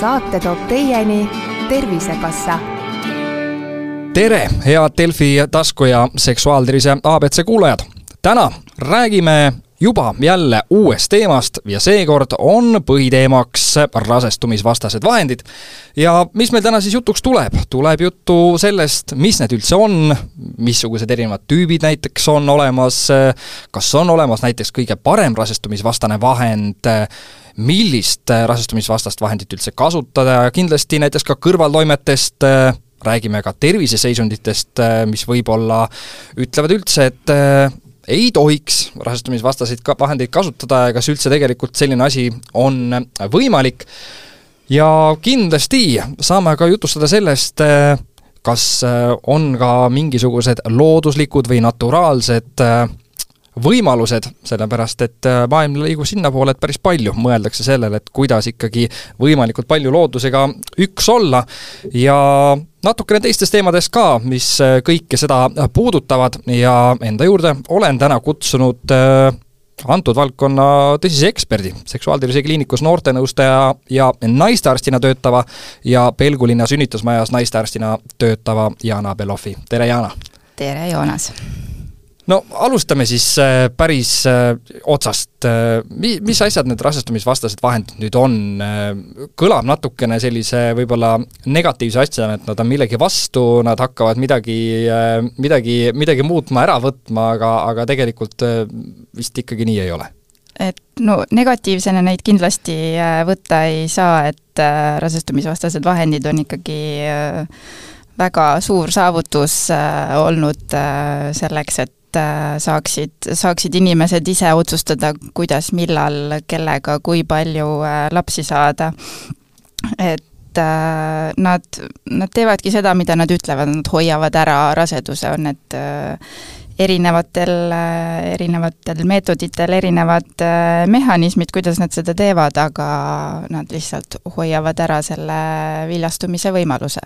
saate toob teieni Tervisekassa. tere, head Delfi tasku ja seksuaaltervise abc kuulajad! täna räägime juba jälle uuest teemast ja seekord on põhiteemaks rasestumisvastased vahendid. ja mis meil täna siis jutuks tuleb? tuleb juttu sellest, mis need üldse on, missugused erinevad tüübid näiteks on olemas, kas on olemas näiteks kõige parem rasestumisvastane vahend, millist rasestumisvastast vahendit üldse kasutada ja kindlasti näiteks ka kõrvaltoimetest, räägime ka terviseseisunditest, mis võib-olla ütlevad üldse, et ei tohiks rasestumisvastaseid ka vahendeid kasutada ja kas üldse tegelikult selline asi on võimalik. ja kindlasti saame ka jutustada sellest, kas on ka mingisugused looduslikud või naturaalsed võimalused, sellepärast et maailm liigub sinnapoole, et päris palju mõeldakse sellele, et kuidas ikkagi võimalikult palju loodusega üks olla ja natukene teistest teemadest ka, mis äh, kõike seda puudutavad ja enda juurde olen täna kutsunud äh, antud valdkonna tõsise eksperdi, seksuaaltervise kliinikus noortenõustaja ja naistearstina töötava ja Pelgu linna sünnitusmajas naistearstina töötava Jana Belovi, tere Jana! tere, Joonas! No alustame siis äh, päris äh, otsast, äh, mi-, mis asjad need rasestumisvastased vahendid nüüd on? kõlab natukene sellise võib-olla negatiivse asjana, et nad on millegi vastu, nad hakkavad midagi, midagi, midagi muutma, ära võtma, aga, aga tegelikult vist ikkagi nii ei ole et no negatiivsena neid kindlasti võtta ei saa, et rasestumisvastased vahendid on ikkagi väga suur saavutus olnud selleks, et saaksid, saaksid inimesed ise otsustada, kuidas, millal, kellega, kui palju äh, lapsi saada. et äh, nad, nad teevadki seda, mida nad ütlevad, nad hoiavad ära raseduse, on need erinevatel, erinevatel meetoditel erinevad mehhanismid, kuidas nad seda teevad, aga nad lihtsalt hoiavad ära selle viljastumise võimaluse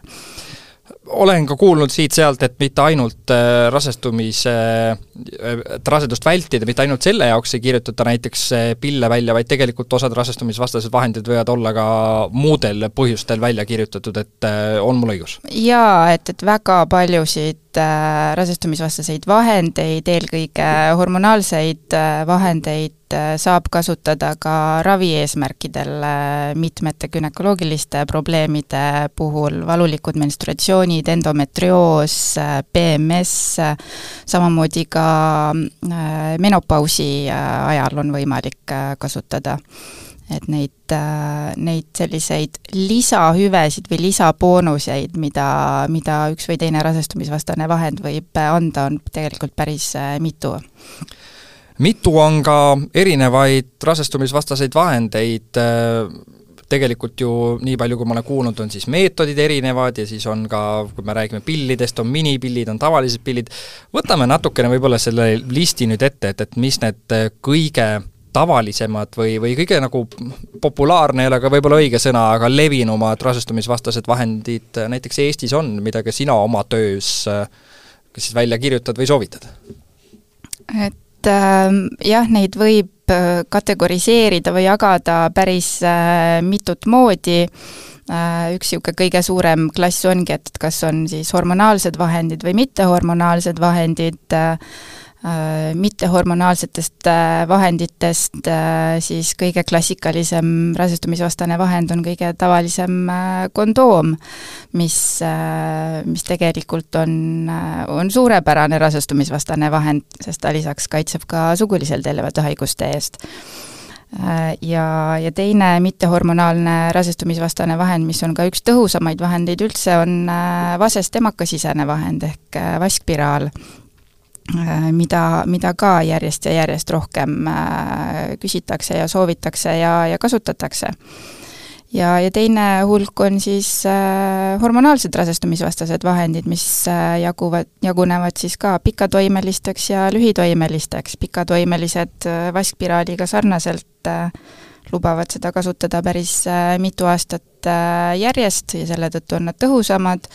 olen ka kuulnud siit-sealt, et mitte ainult äh, rasestumise, äh, et rasedust vältida, mitte ainult selle jaoks ei kirjutata näiteks äh, pille välja, vaid tegelikult osad rasestumisvastased vahendid võivad olla ka muudel põhjustel välja kirjutatud, et on mul õigus? jaa, et, et väga paljusid rasestumisvastaseid vahendeid, eelkõige hormonaalseid vahendeid, Äh, saab kasutada ka ravi eesmärkidel äh, mitmete gümnakoloogiliste probleemide puhul, valulikud menstruatsioonid, endometrioos, äh, PMS, samamoodi ka menopausi ajal on võimalik kasutada. Et neid, neid selliseid lisahüvesid või lisaboonuseid, mida, mida üks või teine rasestumisvastane vahend võib anda, on tegelikult päris mitu. Mitu on ka erinevaid rasestumisvastaseid vahendeid, tegelikult ju nii palju, kui ma olen kuulnud, on siis meetodid erinevad ja siis on ka, kui me räägime pillidest, on minipillid, on tavalised pillid, võtame natukene võib-olla selle listi nüüd ette, et, et mis need kõige tavalisemad või, või kõige nagu populaarne ei ole ka võib-olla õige sõna, aga levinumad rasestumisvastased vahendid näiteks Eestis on, mida ka sina oma töös kas siis välja kirjutad või soovitad? et ähm, jah, neid võib äh, kategoriseerida või jagada päris äh, mitut moodi, äh, üks niisugune kõige suurem klass ongi, et kas on siis hormonaalsed vahendid või mittehormonaalsed vahendid, mittehormonaalsetest äh, vahenditest äh, siis kõige klassikalisem rasestumisvastane vahend on kõige tavalisem kondoom, mis, mis tegelikult on, on suurepärane rasestumisvastane vahend, sest ta lisaks kaitseb ka suguliselt ellevate haiguste eest. Ja, ja teine mittehormonaalne rasestumisvastane vahend, mis on ka üks tõhusamaid vahendeid üldse, on vasest emakasisene vahend ehk vaskpiraal. Äh, mida, mida ka järjest ja järjest rohkem äh, küsitakse ja soovitakse ja, ja kasutatakse. ja, ja teine hulk on siis äh, hormonaalsed rasestumisvastased vahendid, mis äh, jaguvad, jagunevad siis ka pikatoimelisteks ja lühitoimelisteks, pikatoimelised äh, vaskpiraaliga sarnaselt äh, lubavad seda kasutada päris äh, mitu aastat äh, järjest ja selle tõttu on nad tõhusamad,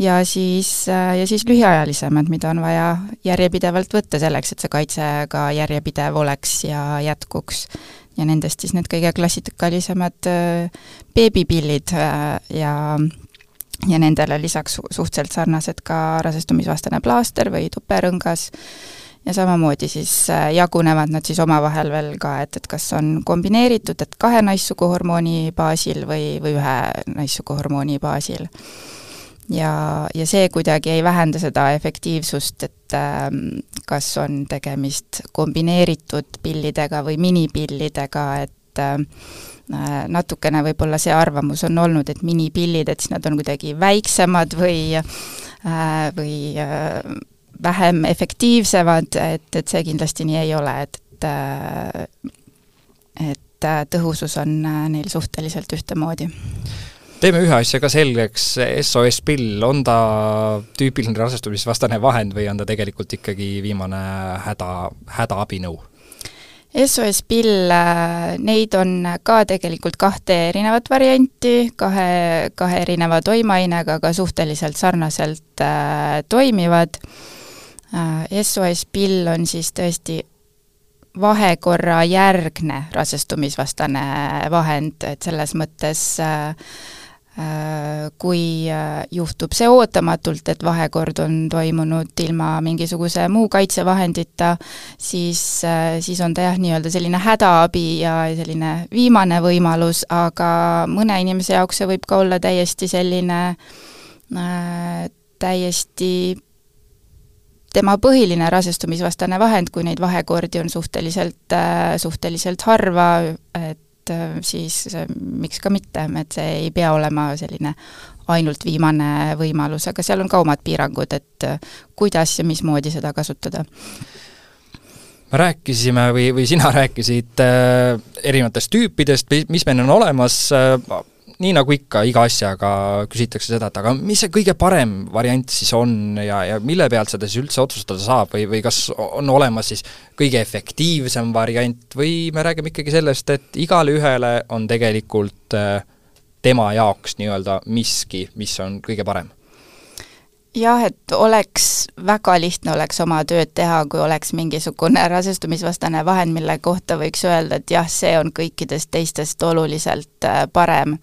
ja siis, äh, ja siis lühiajalisemad, mida on vaja järjepidevalt võtta selleks, et see kaitse ka järjepidev oleks ja jätkuks. ja nendest siis need kõige klassikalisemad beebipillid ja ja nendele lisaks suhteliselt sarnased ka rasestumisvastane plaaster või tuperõngas, ja samamoodi siis jagunevad nad siis omavahel veel ka, et, et kas on kombineeritud, et kahe naissuguhormooni baasil või, või ühe naissuguhormooni baasil. Ja, ja see kuidagi ei vähenda seda efektiivsust, et äh, kas on tegemist kombineeritud pillidega või minipillidega, et äh, natukene võib-olla see arvamus on olnud, et minipillid, et siis nad on kuidagi väiksemad või äh, või äh, vähem efektiivsemad, et, et see kindlasti nii ei ole, et, et äh, äh, tõhusus on äh, neil suhteliselt ühtemoodi teeme ühe asja ka selgeks, SOS pill, on ta tüüpiline rasestumisvastane vahend või on ta tegelikult ikkagi viimane häda, hädaabinõu? SOS pill, neid on ka tegelikult kahte erinevat varianti, kahe, kahe erineva toimeainega, aga suhteliselt sarnaselt äh, toimivad äh,. SOS pill on siis tõesti vahekorra järgne rasestumisvastane vahend, et selles mõttes äh, Äh, kui äh, juhtub see ootamatult, et vahekord on toimunud ilma mingisuguse muu kaitsevahendita, siis, äh, siis on ta jah, nii-öelda selline hädaabi ja selline viimane võimalus, aga mõne inimese jaoks see võib ka olla täiesti selline äh, täiesti tema põhiline rasestumisvastane vahend, kui neid vahekordi on suhteliselt äh,, suhteliselt harva, et äh, siis äh, miks ka mitte, et see ei pea olema selline ainult viimane võimalus, aga seal on ka omad piirangud, et kuidas ja mismoodi seda kasutada. Me rääkisime või, või sina rääkisid äh, erinevatest tüüpidest, mis meil on olemas äh,, nii nagu ikka iga asjaga küsitakse seda, et aga mis see kõige parem variant siis on ja, ja mille pealt seda siis üldse otsustada saab või, või kas on olemas siis kõige efektiivsem variant või me räägime ikkagi sellest, et igale ühele on tegelikult äh, tema jaoks nii-öelda miski, mis on kõige parem? Jah, et oleks, väga lihtne oleks oma tööd teha, kui oleks mingisugune rasestumisvastane vahend, mille kohta võiks öelda, et jah, see on kõikidest teistest oluliselt äh, parem.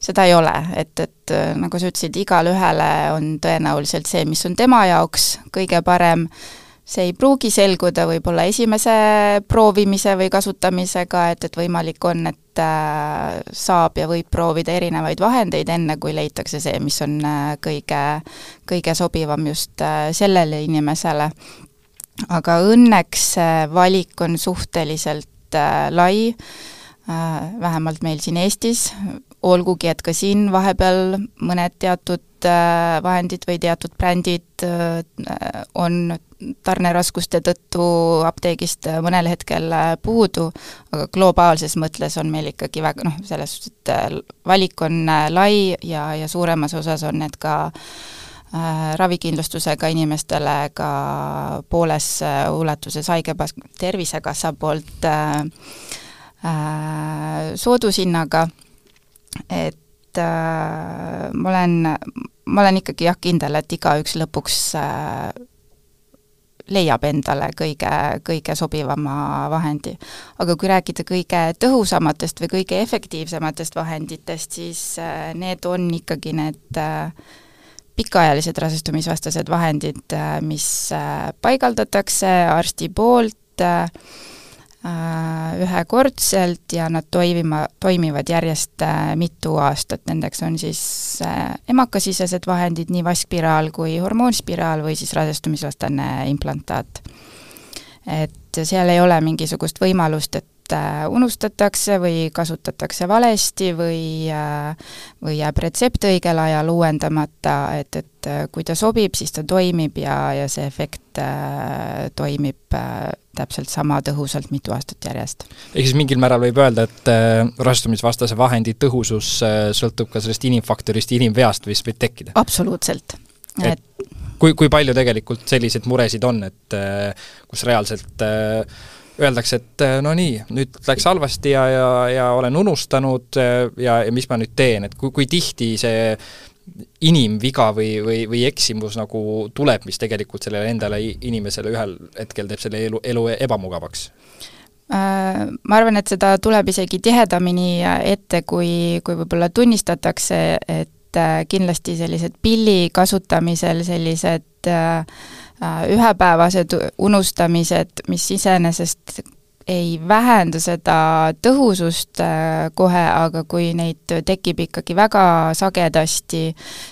Seda ei ole, et, et äh, nagu sa ütlesid, igale ühele on tõenäoliselt see, mis on tema jaoks kõige parem, see ei pruugi selguda võib-olla esimese proovimise või kasutamisega, et, et võimalik on, et äh, saab ja võib proovida erinevaid vahendeid, enne kui leitakse see, mis on äh, kõige, kõige sobivam just sellele inimesele. aga õnneks see valik on suhteliselt lai, vähemalt meil siin Eestis, olgugi, et ka siin vahepeal mõned teatud äh, vahendid või teatud brändid äh, on tarneraskuste tõttu apteegist mõnel hetkel äh, puudu, aga globaalses mõttes on meil ikkagi väga noh, selles suhtes, et valik on lai ja, ja suuremas osas on need ka äh, ravikindlustusega inimestele ka pooles ulatuses Haigekassa, Tervisekassa poolt äh, äh, soodushinnaga. Et äh, ma olen, ma olen ikkagi jah, kindel, et igaüks lõpuks äh, leiab endale kõige, kõige sobivama vahendi. aga kui rääkida kõige tõhusamatest või kõige efektiivsematest vahenditest, siis äh, need on ikkagi need äh, pikaajalised rasestumisvastased vahendid, äh, mis paigaldatakse arsti poolt ühekordselt ja nad toimima, toimivad järjest äh, mitu aastat, nendeks on siis äh, emakasisesed vahendid, nii vaskspiraal kui hormoonspiraal või siis rasestumisvastane implantaat. et seal ei ole mingisugust võimalust, et unustatakse või kasutatakse valesti või või jääb retsept õigel ajal uuendamata, et, et kui ta sobib, siis ta toimib ja, ja see efekt äh, toimib äh, täpselt sama tõhusalt mitu aastat järjest. ehk siis mingil määral võib öelda, et äh, rasestumisvastase vahendi tõhusus äh, sõltub ka sellest inimfaktorist inimveast, mis võib tekkida? absoluutselt. et, et kui, kui palju tegelikult selliseid muresid on, et äh, kus reaalselt äh, öeldakse, et äh, no nii, nüüd läks halvasti ja, ja, ja olen unustanud äh, ja, ja mis ma nüüd teen, et kui, kui tihti see inimviga või, või, või eksimus nagu tuleb, mis tegelikult sellele endale inimesele ühel hetkel teeb selle elu, elu ebamugavaks? ma arvan, et seda tuleb isegi tihedamini ette, kui, kui võib-olla tunnistatakse, et kindlasti sellised pilli kasutamisel sellised ühepäevased unustamised, mis iseenesest ei vähenda seda tõhusust äh, kohe, aga kui neid tekib ikkagi väga sagedasti,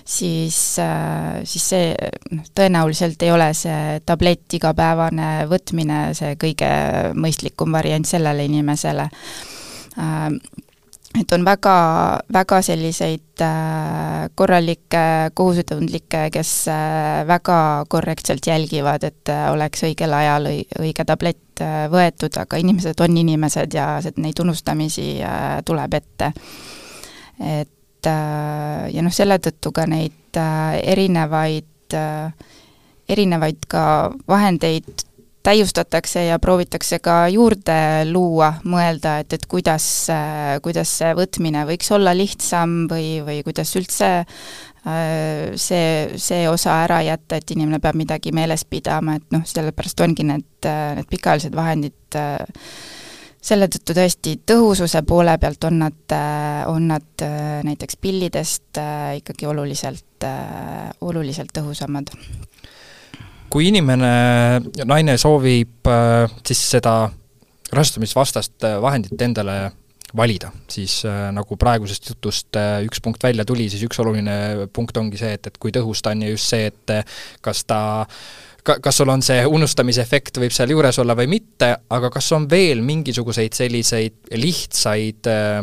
siis, äh, siis see noh, tõenäoliselt ei ole see tablett igapäevane võtmine see kõige mõistlikum variant sellele inimesele. Äh, et on väga, väga selliseid äh, korralikke kohusetundlikke, kes äh, väga korrektselt jälgivad, et äh, oleks õigel ajal õi-, õige tablett võetud, aga inimesed on inimesed ja neid unustamisi tuleb ette. et ja noh, selle tõttu ka neid erinevaid, erinevaid ka vahendeid täiustatakse ja proovitakse ka juurde luua, mõelda, et, et kuidas, kuidas see võtmine võiks olla lihtsam või, või kuidas üldse äh, see, see osa ära jätta, et inimene peab midagi meeles pidama, et noh, sellepärast ongi need, need pikaajalised vahendid äh, selle tõttu tõesti tõhususe poole pealt on nad, on nad äh, näiteks pillidest ikkagi oluliselt, oluliselt tõhusamad kui inimene, naine soovib äh, siis seda rasestumisvastast äh, vahendit endale valida, siis äh, nagu praegusest jutust üks punkt välja tuli, siis üks oluline punkt ongi see, et, et kui tõhus ta on ja just see, et kas ta ka, kas sul on see unustamise efekt, võib seal juures olla või mitte, aga kas on veel mingisuguseid selliseid lihtsaid äh,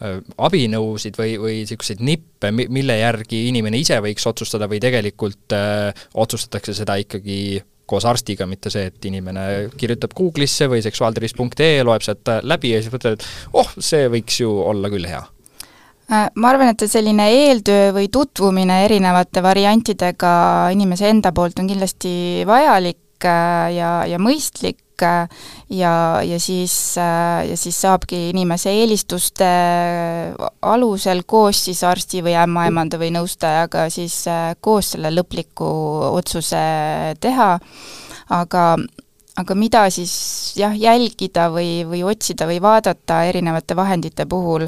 abinõusid või, või niisuguseid nippe, mille järgi inimene ise võiks otsustada või tegelikult öö, äh, otsustatakse seda ikkagi koos arstiga, mitte see, et inimene kirjutab Google'isse või seksuaaltervis.ee, loeb sealt läbi ja siis mõtleb, et oh, see võiks ju olla küll hea. Äh, ma arvan, et selline eeltöö või tutvumine erinevate variantidega inimese enda poolt on kindlasti vajalik ja, ja mõistlik, Äh, ja, ja siis, äh, ja siis saabki inimese eelistuste alusel koos siis arsti või ämmaemanda või nõustajaga siis äh, koos selle lõpliku otsuse teha, aga aga mida siis jah, jälgida või, või otsida või vaadata erinevate vahendite puhul,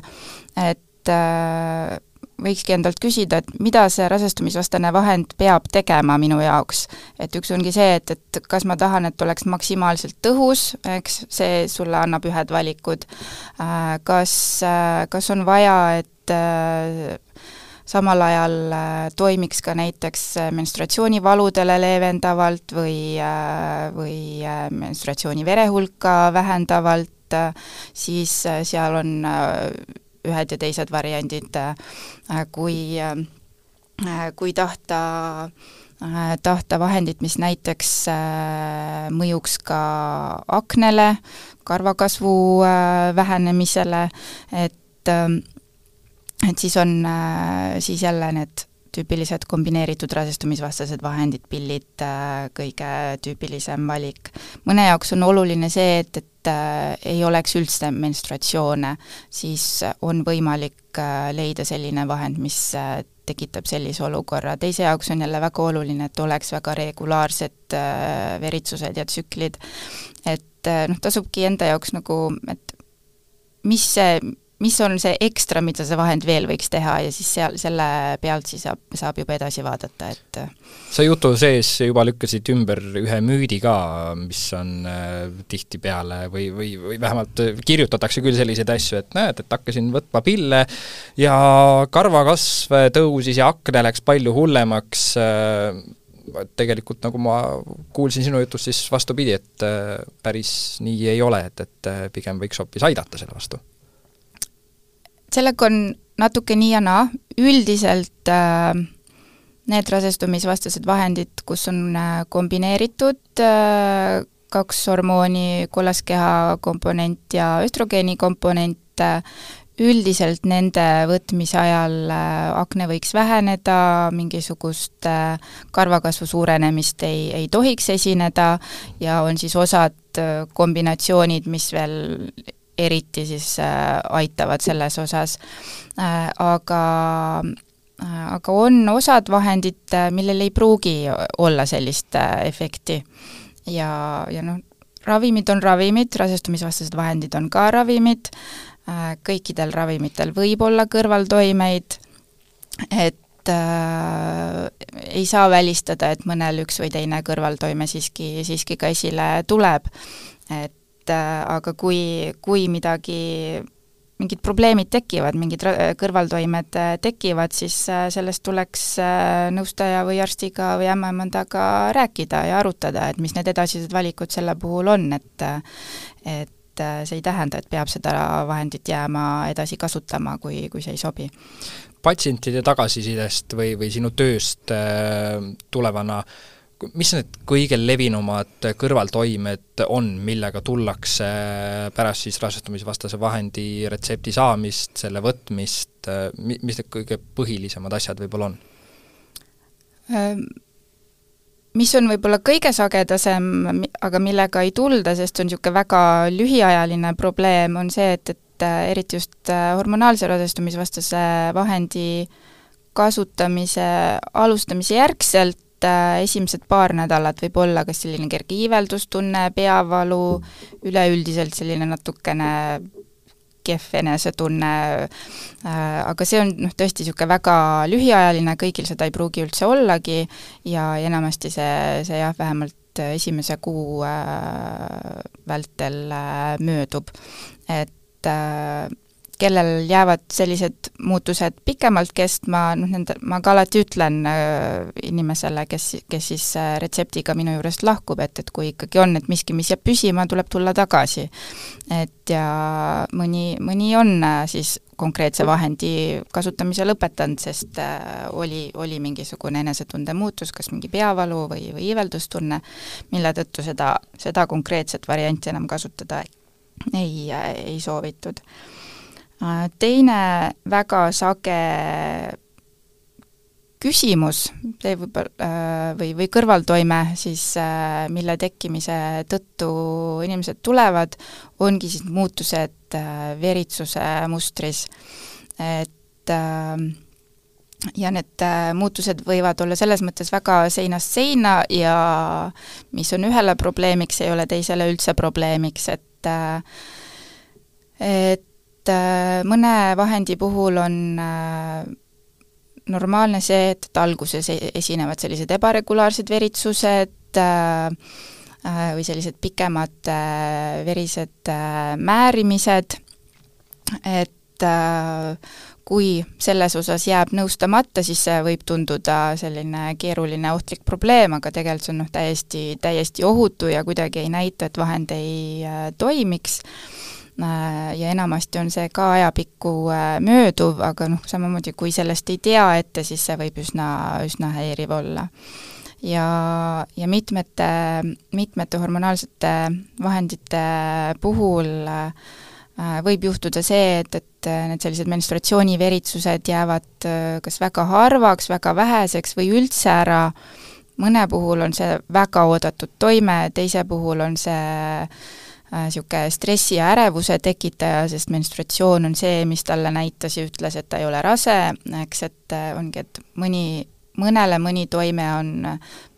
et äh, võikski endalt küsida, et mida see rasestumisvastane vahend peab tegema minu jaoks. et üks ongi see, et, et kas ma tahan, et oleks maksimaalselt tõhus, eks, see sulle annab ühed valikud, äh, kas, äh, kas on vaja, et äh, samal ajal toimiks ka näiteks menstruatsioonivaludele leevendavalt või, või menstruatsiooni verehulka vähendavalt, siis seal on ühed ja teised variandid, äh, kui, äh, kui tahta äh, tahta vahendit, mis näiteks mõjuks ka aknele, karvakasvu vähenemisele, et et siis on siis jälle need tüüpilised kombineeritud rasestumisvastased vahendid, pillid, kõige tüüpilisem valik. mõne jaoks on oluline see, et, et äh, ei oleks üldse menstruatsioone, siis on võimalik äh, leida selline vahend, mis äh, tekitab sellise olukorra, teise jaoks on jälle väga oluline, et oleks väga regulaarsed äh, veritsused ja tsüklid. et äh, noh, tasubki enda jaoks nagu, et mis see, mis on see ekstra, mida see vahend veel võiks teha ja siis seal, selle pealt siis saab, saab juba edasi vaadata, et sa jutu sees juba lükkasid ümber ühe müüdi ka, mis on äh, tihtipeale või, või, või vähemalt kirjutatakse küll selliseid asju, et näed, et hakkasin võtma pille ja karvakasv tõusis ja akne läks palju hullemaks äh,, tegelikult nagu ma kuulsin sinu jutust, siis vastupidi, et äh, päris nii ei ole, et, et äh, pigem võiks hoopis aidata selle vastu sellega on natuke nii ja naa, üldiselt äh, need rasestumisvastased vahendid, kus on äh, kombineeritud äh, kaks hormooni, kollaskeha komponent ja östrogeeni komponent äh,, üldiselt nende võtmise ajal äh, akne võiks väheneda, mingisugust karvakasvu suurenemist ei, ei tohiks esineda ja on siis osad kombinatsioonid, mis veel eriti siis äh, aitavad selles osas äh,. aga äh, aga on osad vahendid, millel ei pruugi olla sellist efekti. ja, ja noh, ravimid on ravimid, rasestumisvastased vahendid on ka ravimid, kõikidel ravimitel võib olla kõrvaltoimeid, et äh, ei saa välistada, et mõnel üks või teine kõrvaltoime siiski, siiski ka esile tuleb. et äh, aga kui, kui midagi mingid probleemid tekivad, mingid kõrvaltoimed äh, tekivad, siis äh, sellest tuleks nõustaja või arstiga või ämmaemandaga rääkida ja arutada, et mis need edasised valikud selle puhul on, et et see ei tähenda, et peab seda vahendit jääma edasi kasutama, kui, kui see ei sobi. patsientide tagasisidest või, või sinu tööst tulevana äh, mis need kõige levinumad kõrvaltoimed on, millega tullakse pärast siis rasestumisvastase vahendi retsepti saamist, selle võtmist, mis need kõige põhilisemad asjad võib-olla on? Mis on võib-olla kõige sagedasem, aga millega ei tulda, sest see on niisugune väga lühiajaline probleem, on see, et, et äh, eriti just äh, hormonaalse rasestumisvastase vahendi kasutamise alustamise järgselt et äh, esimesed paar nädalat võib olla kas selline kerge iiveldustunne, peavalu, üleüldiselt selline natukene kehv enesetunne, äh, aga see on noh, tõesti niisugune väga lühiajaline, kõigil seda ei pruugi üldse ollagi ja enamasti see, see jah, vähemalt esimese kuu äh, vältel möödub. et kellel jäävad sellised muutused pikemalt kestma, noh nende, ma ka alati ütlen äh, inimesele, kes, kes siis äh, retseptiga minu juurest lahkub, et, et kui ikkagi on, et miski, mis jääb püsima, tuleb tulla tagasi. et ja mõni, mõni on äh, siis konkreetse vahendi kasutamise lõpetanud, sest oli, oli mingisugune enesetunde muutus, kas mingi peavalu või, või iiveldustunne, mille tõttu seda, seda konkreetset varianti enam kasutada ei, ei soovitud teine väga sage küsimus, see võib-olla, äh, või, või kõrvaltoime siis, äh, mille tekkimise tõttu inimesed tulevad, ongi siis muutused veritsuse mustris. et ja need muutused võivad olla selles mõttes väga seinast seina ja mis on ühele probleemiks, ei ole teisele üldse probleemiks, et et et äh, mõne vahendi puhul on äh, normaalne see, et, et alguses e-, esinevad sellised ebaregulaarsed veritsused äh, või sellised pikemad verised määrimised, et kui selles osas jääb nõustamata, siis see võib tunduda selline keeruline ohtlik probleem, aga tegelikult see on noh, täiesti, täiesti ohutu ja kuidagi ei näita, et vahend ei toimiks ja enamasti on see ka ajapikku äh, mööduv, aga noh, samamoodi kui sellest ei tea ette, siis see võib üsna, üsna häiriv olla. ja, ja mitmete, mitmete hormonaalsete vahendite puhul äh, võib juhtuda see, et, et need sellised menstruatsiooniveritsused jäävad kas väga harvaks, väga väheseks või üldse ära, mõne puhul on see väga oodatud toime, teise puhul on see niisugune äh, stressi ja ärevuse tekitaja, sest menstratsioon on see, mis talle näitas ja ütles, et ta ei ole rase, eks, et äh, ongi, et mõni, mõnele mõni toime on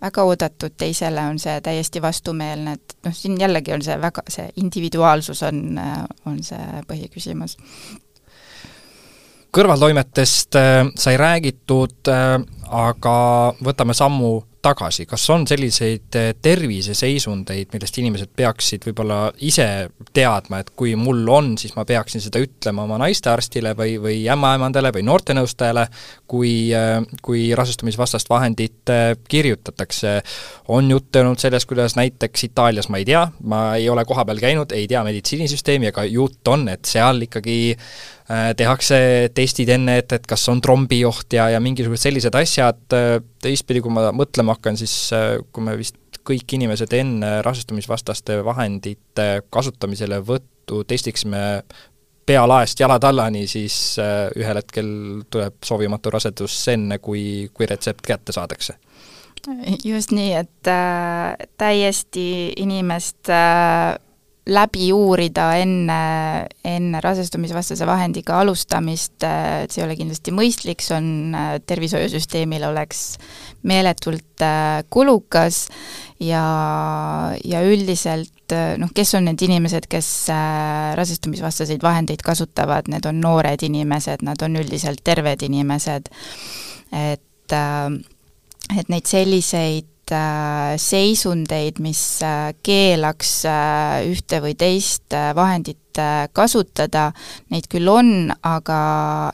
väga oodatud, teisele on see täiesti vastumeelne, et noh, siin jällegi on see väga, see individuaalsus on, äh, on see põhiküsimus. Kõrvaltoimetest sai räägitud, aga võtame sammu tagasi, kas on selliseid eh, terviseseisundeid, millest inimesed peaksid võib-olla ise teadma, et kui mul on, siis ma peaksin seda ütlema oma naistearstile või, või ämmaemandale või noortenõustajale, kui, eh, kui rasestumisvastast vahendit eh, kirjutatakse. on juttu olnud sellest, kuidas näiteks Itaalias, ma ei tea, ma ei ole kohapeal käinud, ei tea meditsiinisüsteemi, aga jutt on, et seal ikkagi tehakse testid enne, et, et kas on trombioht ja, ja mingisugused sellised asjad, äh, teistpidi, kui ma mõtlema hakkan, siis äh, kui me vist kõik inimesed enne rasestumisvastaste vahendite kasutamisele võttu testiksime pea laest jalad allani, siis ühel hetkel tuleb soovimatu rasedus enne, kui, kui retsept kätte saadakse. Just nii, et äh, täiesti inimest äh, läbi uurida enne, enne rasestumisvastase vahendiga alustamist, et see ei ole kindlasti mõistlik, see on, tervishoiusüsteemile oleks meeletult äh, kulukas ja, ja üldiselt et noh, kes on need inimesed, kes rasestumisvastaseid vahendeid kasutavad, need on noored inimesed, nad on üldiselt terved inimesed, et et neid selliseid seisundeid, mis keelaks ühte või teist vahendit kasutada, neid küll on, aga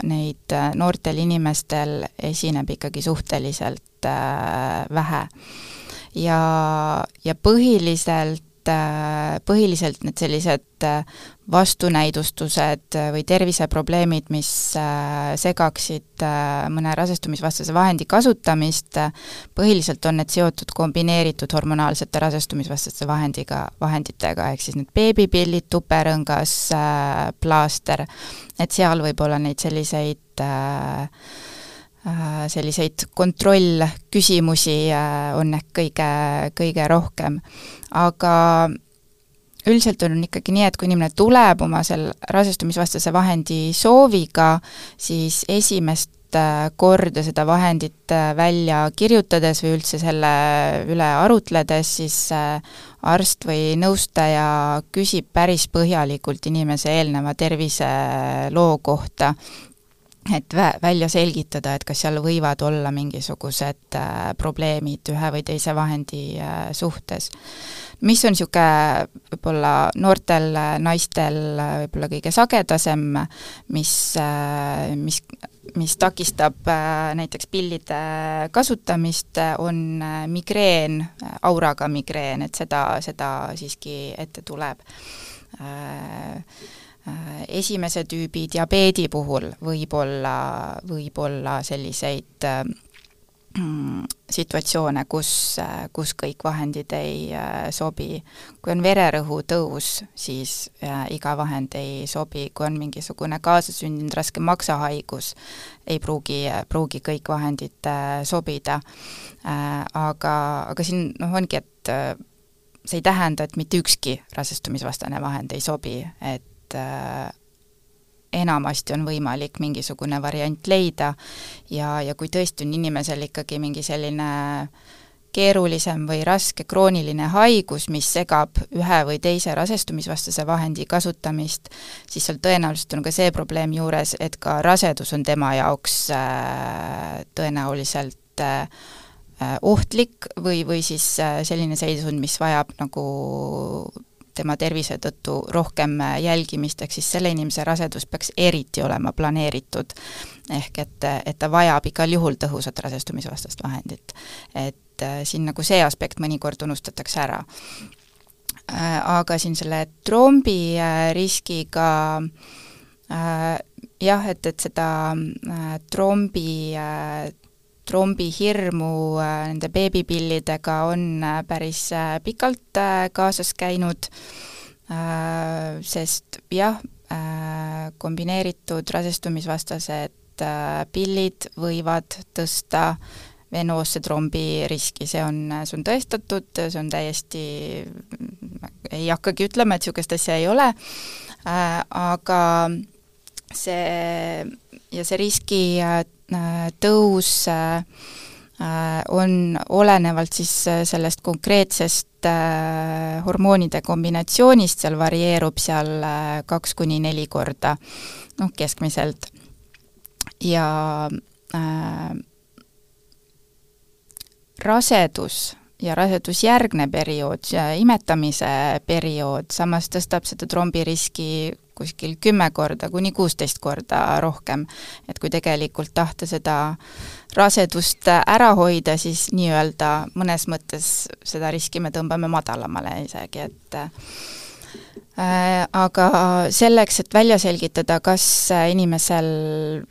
neid noortel inimestel esineb ikkagi suhteliselt vähe. Ja, ja põhiliselt põhiliselt need sellised vastunäidustused või terviseprobleemid, mis segaksid mõne rasestumisvastase vahendi kasutamist, põhiliselt on need seotud kombineeritud hormonaalsete rasestumisvastaste vahendiga, vahenditega, ehk siis need beebipillid, tuperõngas, plaaster, et seal võib olla neid selliseid äh, Äh, selliseid kontrollküsimusi äh, on ehk kõige, kõige rohkem. aga üldiselt on ikkagi nii, et kui inimene tuleb oma selle rasestumisvastase vahendi sooviga, siis esimest äh, korda seda vahendit välja kirjutades või üldse selle üle arutledes, siis arst või nõustaja küsib päris põhjalikult inimese eelneva terviseloo kohta et vä-, välja selgitada, et kas seal võivad olla mingisugused äh, probleemid ühe või teise vahendi äh, suhtes. mis on niisugune võib-olla noortel äh, naistel äh, võib-olla kõige sagedasem, mis äh,, mis, mis takistab äh, näiteks pillide kasutamist, on migreen, auraga migreen, et seda, seda siiski ette tuleb esimese tüübi diabeedi puhul võib olla, võib olla selliseid äh, mm, situatsioone, kus, äh, kus kõik vahendid ei sobi. kui on vererõhu tõus, siis iga vahend ei sobi, kui on mingisugune kaasasündinud raske maksahaigus, ei pruugi, pruugi kõik vahendid sobida. Aga, aga siin noh, ongi, et see ei tähenda, et mitte ükski rasestumisvastane vahend ei sobi, et et äh, enamasti on võimalik mingisugune variant leida ja, ja kui tõesti on inimesel ikkagi mingi selline keerulisem või raske krooniline haigus, mis segab ühe või teise rasestumisvastase vahendi kasutamist, siis seal tõenäoliselt on ka see probleem juures, et ka rasedus on tema jaoks äh, tõenäoliselt äh, ohtlik või, või siis selline seisund, mis vajab nagu tema tervise tõttu rohkem äh, jälgimist, ehk siis selle inimese rasedus peaks eriti olema planeeritud. ehk et, et ta vajab igal juhul tõhusat rasestumisvastast vahendit. et äh, siin nagu see aspekt mõnikord unustatakse ära. Äh, aga siin selle trombi riskiga jah, et, et seda trombi trombihirmu äh, nende beebipillidega on äh, päris äh, pikalt kaasas käinud, sest jah, kombineeritud rasestumisvastased pillid võivad tõsta venoosse trombi riski, see on, see on tõestatud, see on täiesti, ei hakkagi ütlema, et niisugust asja ei ole, aga see ja see riski Äh, tõus äh, äh, on olenevalt siis sellest konkreetsest hormoonide kombinatsioonist, seal varieerub seal kaks kuni neli korda, noh keskmiselt. ja äh, rasedus ja rasedusjärgne periood, imetamise periood samas tõstab seda trombiriski kuskil kümme korda kuni kuusteist korda rohkem. et kui tegelikult tahta seda rasedust ära hoida, siis nii-öelda mõnes mõttes seda riski me tõmbame madalamale isegi, et äh, aga selleks, et välja selgitada, kas inimesel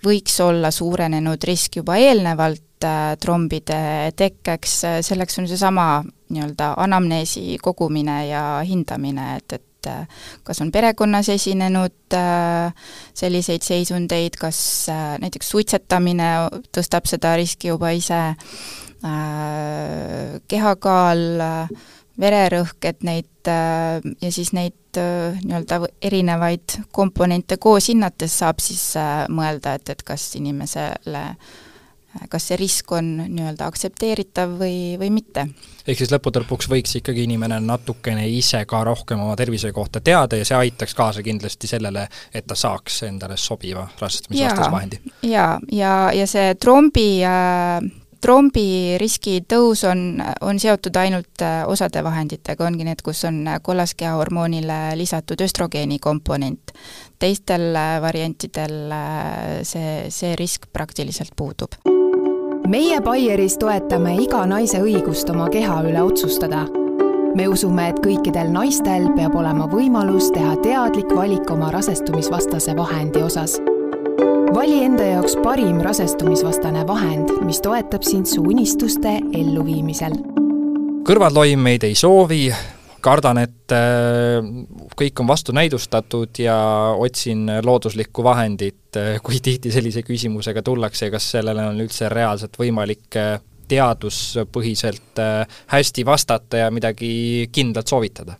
võiks olla suurenenud risk juba eelnevalt äh, trombide tekkeks, selleks on seesama nii-öelda anamneesi kogumine ja hindamine, et, et et äh, kas on perekonnas esinenud äh, selliseid seisundeid, kas äh, näiteks suitsetamine tõstab seda riski juba ise, kehakaal, vererõhk, et neid ja siis neid nii-öelda erinevaid komponente koos hinnates saab siis mõelda, et, et kas inimesele kas see risk on nii-öelda aktsepteeritav või, või mitte. ehk siis lõppude lõpuks võiks ikkagi inimene natukene ise ka rohkem oma tervise kohta teada ja see aitaks kaasa kindlasti sellele, et ta saaks endale sobiva rasestumisvastase vahendi? jaa, ja, ja see trombi äh, trombiriski tõus on, on seotud ainult äh, osade vahenditega, ongi need, kus on äh, kollaskeahormoonile lisatud östrogeeni komponent. teistel äh, variantidel see, see risk praktiliselt puudub. Meie Baieris toetame iga naise õigust oma keha üle otsustada. me usume, et kõikidel naistel peab olema võimalus teha teadlik valik oma rasestumisvastase vahendi osas vali enda jaoks parim rasestumisvastane vahend, mis toetab sind su unistuste elluviimisel. kõrvaltoimeid ei soovi, kardan, et äh, kõik on vastunäidustatud ja otsin looduslikku vahendit, äh, kui tihti sellise küsimusega tullakse, kas sellele on üldse reaalselt võimalik äh, teaduspõhiselt hästi vastata ja midagi kindlat soovitada?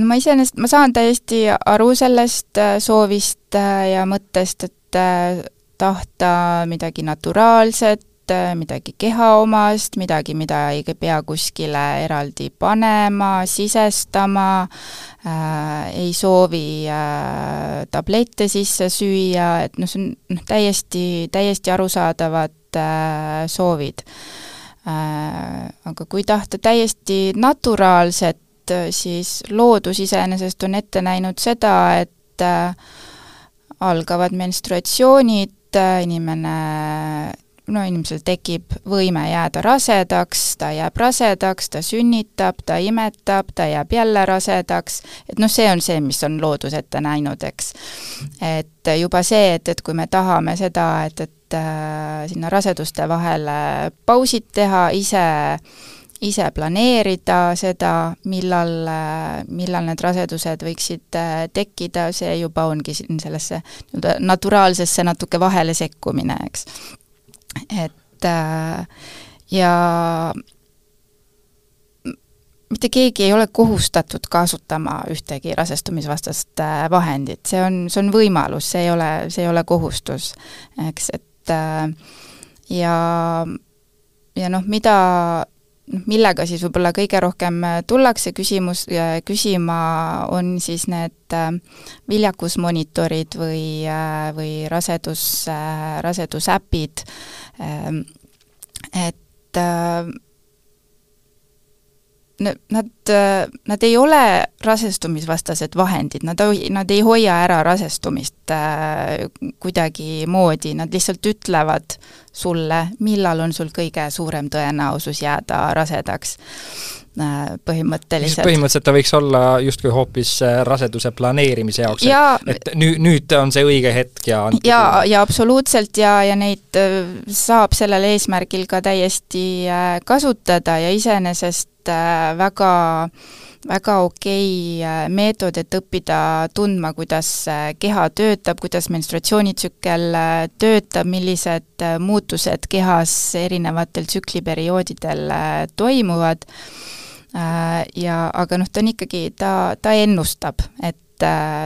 No ma iseenesest, ma saan täiesti aru sellest soovist ja mõttest, et tahta midagi naturaalset, midagi kehaomast, midagi, mida ei pea kuskile eraldi panema, sisestama äh,, ei soovi äh, tablette sisse süüa, et noh, see on noh, täiesti, täiesti arusaadavad äh, soovid äh,. Aga kui tahta täiesti naturaalset Äh, siis loodus iseenesest on ette näinud seda, et äh, algavad menstruatsioonid, äh, inimene no inimesel tekib võime jääda rasedaks, ta jääb rasedaks, ta sünnitab, ta imetab, ta jääb jälle rasedaks, et noh, see on see, mis on loodus ette näinud, eks. et juba see, et, et kui me tahame seda, et, et äh, sinna raseduste vahele pausid teha, ise äh, ise planeerida seda, millal, millal need rasedused võiksid äh, tekkida, see juba ongi siin sellesse nii-öelda naturaalsesse natuke vahele sekkumine, eks. Et äh, ja mitte keegi ei ole kohustatud kasutama ühtegi rasestumisvastast äh, vahendit, see on, see on võimalus, see ei ole, see ei ole kohustus, eks, et ja, ja noh, mida noh, millega siis võib-olla kõige rohkem äh, tullakse küsimus, küsima, on siis need äh, viljakusmonitorid või, äh, või rasedus, rasedusäpid, ähm, et nad, nad ei ole rasestumisvastased vahendid, nad, nad ei hoia ära rasestumist äh, kuidagimoodi, nad lihtsalt ütlevad sulle, millal on sul kõige suurem tõenäosus jääda rasedaks äh, põhimõtteliselt. põhimõtteliselt ta võiks olla justkui hoopis äh, raseduse planeerimise jaoks ja,, et nüüd, nüüd on see õige hetk ja jaa, ja absoluutselt ja, ja neid saab sellel eesmärgil ka täiesti kasutada ja iseenesest väga väga okei okay meetod, et õppida tundma, kuidas keha töötab, kuidas menstruatsioonitsükkel töötab, millised muutused kehas erinevatel tsükliperioodidel toimuvad. Ja aga noh, ta on ikkagi, ta, ta ennustab, et Äh,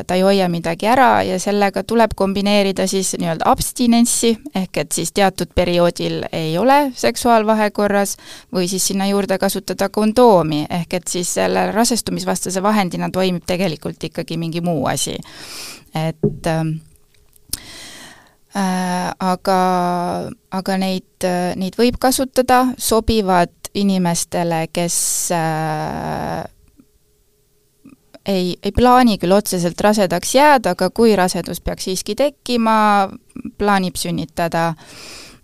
ta ei hoia midagi ära ja sellega tuleb kombineerida siis nii-öelda abstinentsi, ehk et siis teatud perioodil ei ole seksuaalvahekorras, või siis sinna juurde kasutada kondoomi, ehk et siis selle rasestumisvastase vahendina toimib tegelikult ikkagi mingi muu asi. et ähm, äh, aga, aga neid, neid võib kasutada, sobivad inimestele, kes äh, ei, ei plaani küll otseselt rasedaks jääda, aga kui rasedus peaks siiski tekkima, plaanib sünnitada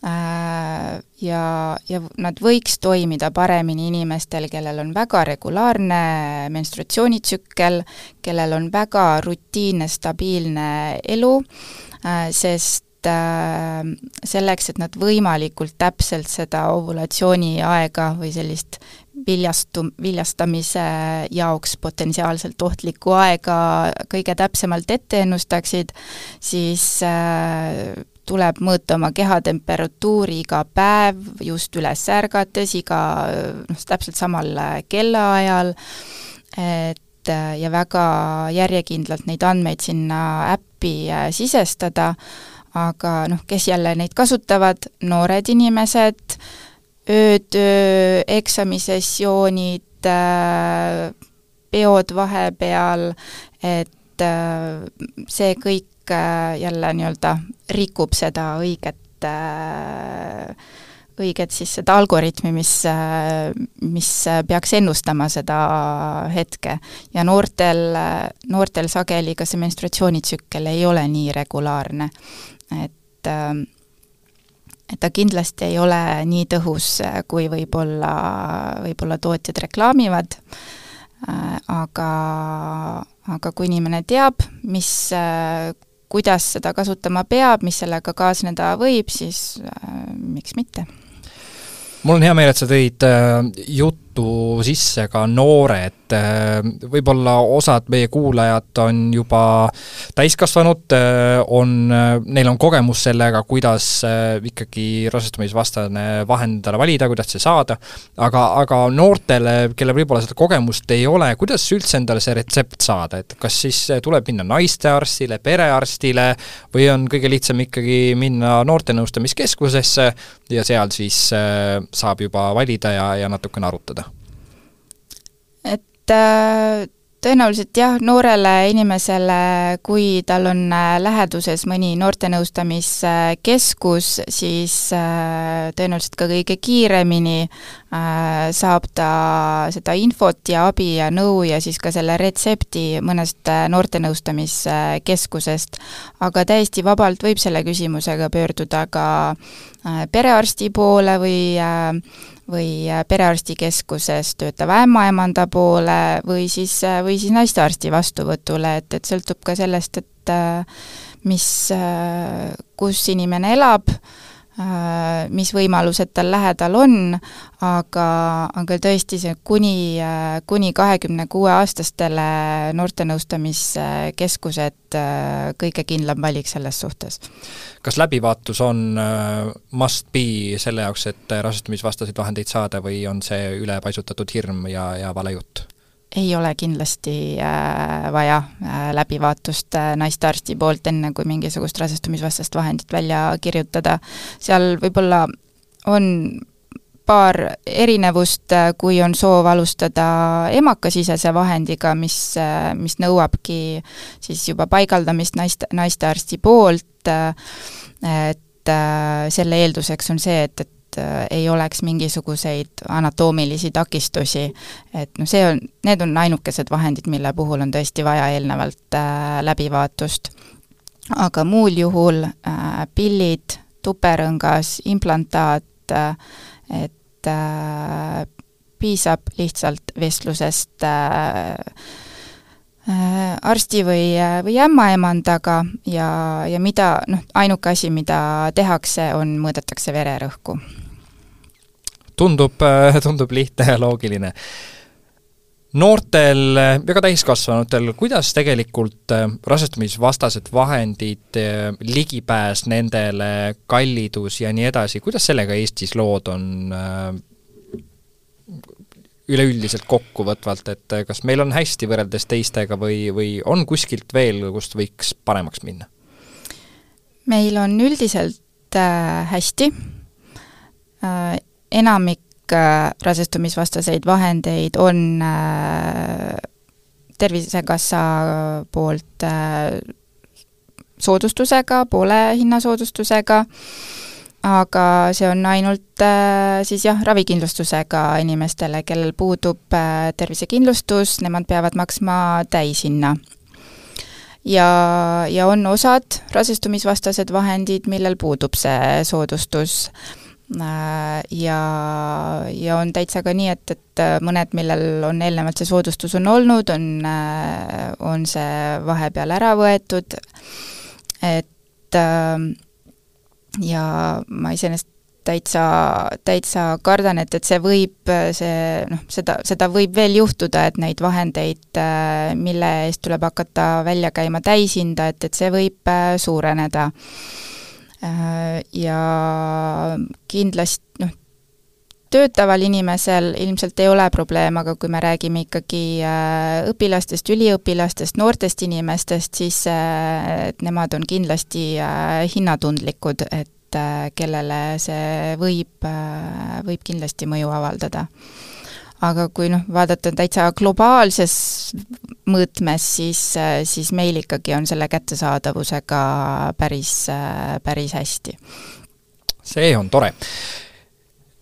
äh, ja, ja nad võiks toimida paremini inimestel, kellel on väga regulaarne menstruatsioonitsükkel, kellel on väga rutiinne, stabiilne elu, äh, sest äh, selleks, et nad võimalikult täpselt seda ovulatsiooni aega või sellist viljastu, viljastamise jaoks potentsiaalselt ohtlikku aega kõige täpsemalt ette ennustaksid, siis äh, tuleb mõõta oma kehatemperatuuri iga päev just üles ärgates, iga noh, täpselt samal kellaajal, et ja väga järjekindlalt neid andmeid sinna äppi äh, sisestada, aga noh, kes jälle neid kasutavad, noored inimesed, öötöö, eksamisessioonid, peod vahepeal, et see kõik jälle nii-öelda rikub seda õiget õiget siis seda algoritmi, mis, mis peaks ennustama seda hetke. ja noortel, noortel sageli ka see menstruatsioonitsükkel ei ole nii regulaarne. et et ta kindlasti ei ole nii tõhus, kui võib-olla, võib-olla tootjad reklaamivad, aga, aga kui inimene teab, mis kuidas seda kasutama peab, mis sellega kaasneda võib, siis äh, miks mitte. Mul on hea meel, et sa tõid äh, juttu sisse ka noored, äh, võib-olla osad meie kuulajad on juba täiskasvanud, äh, on, neil on kogemus sellega, kuidas ikkagi rasestumisvastane vahend endale valida, kuidas see saada, aga, aga noortele, kellel võib-olla seda kogemust ei ole, kuidas üldse endale see retsept saada, et kas siis tuleb minna naistearstile, perearstile või on kõige lihtsam ikkagi minna noortenõustamiskeskusesse ja seal siis saab juba valida ja, ja natukene arutada? Et äh, tõenäoliselt jah, noorele inimesele, kui tal on äh, läheduses mõni noortenõustamiskeskus, siis äh, tõenäoliselt ka kõige kiiremini saab ta seda infot ja abi ja nõu ja siis ka selle retsepti mõnest noortenõustamiskeskusest. aga täiesti vabalt võib selle küsimusega pöörduda ka perearsti poole või või äh, perearstikeskuses töötava ämmaemanda poole või siis, äh, või siis naistearsti vastuvõtule, et, et sõltub ka sellest, et äh, mis, kus inimene elab, mis võimalused tal lähedal on, aga, aga tõesti see kuni, äh, kuni kahekümne kuue aastastele noortenõustamiskeskused äh, kõige kindlam valik selles suhtes. kas läbivaatus on must be selle jaoks, et rasestumisvastaseid vahendeid saada või on see ülepaisutatud hirm ja, ja vale jutt? Ei ole kindlasti äh, vaja äh, läbivaatust äh, naistearsti poolt, enne kui mingisugust rasestumisvastast vahendit välja kirjutada. seal võib-olla on paar erinevust, kui on soov alustada emakasisese vahendiga, mis, mis nõuabki siis juba paigaldamist naiste, naistearsti poolt, et selle eelduseks on see, et, et et äh, ei oleks mingisuguseid anatoomilisi takistusi. et noh, see on, need on ainukesed vahendid, mille puhul on tõesti vaja eelnevalt äh, läbivaatust. aga muul juhul äh, pillid, tuperõngas, implantaat äh,, et äh, piisab lihtsalt vestlusest äh, Äh, arsti või, või ämmaemandaga ja, ja mida noh, ainuke asi, mida tehakse, on, mõõdetakse vererõhku. Tundub, äh, tundub lihtne ja loogiline. noortel ja ka täiskasvanutel, kuidas tegelikult äh, rasestumisvastased vahendid, ligipääs nendele, kallidus ja nii edasi, kuidas sellega Eestis lood on üleüldiselt kokkuvõtvalt, et kas meil on hästi võrreldes teistega või, või on kuskilt veel, kust võiks paremaks minna? meil on üldiselt äh, hästi äh,, enamik äh, rasestumisvastaseid vahendeid on äh, Tervisekassa poolt äh, soodustusega, poole hinnasoodustusega aga see on ainult siis jah, ravikindlustusega inimestele, kellel puudub tervisekindlustus, nemad peavad maksma täishinna. ja, ja on osad rasestumisvastased vahendid, millel puudub see soodustus ja, ja on täitsa ka nii, et, et mõned, millel on eelnevalt see soodustus on olnud, on, on see vahepeal ära võetud, et äh, ja ma iseenesest täitsa, täitsa kardan, et, et see võib, see noh, seda, seda võib veel juhtuda, et neid vahendeid, mille eest tuleb hakata välja käima täishinda, et, et see võib äh, suureneda. Äh, ja kindlasti noh, töötaval inimesel ilmselt ei ole probleem, aga kui me räägime ikkagi õpilastest, üliõpilastest, noortest inimestest, siis et nemad on kindlasti hinnatundlikud, et kellele see võib, võib kindlasti mõju avaldada aga kui noh, vaadata täitsa globaalses mõõtmes, siis, siis meil ikkagi on selle kättesaadavusega päris, päris hästi. see on tore.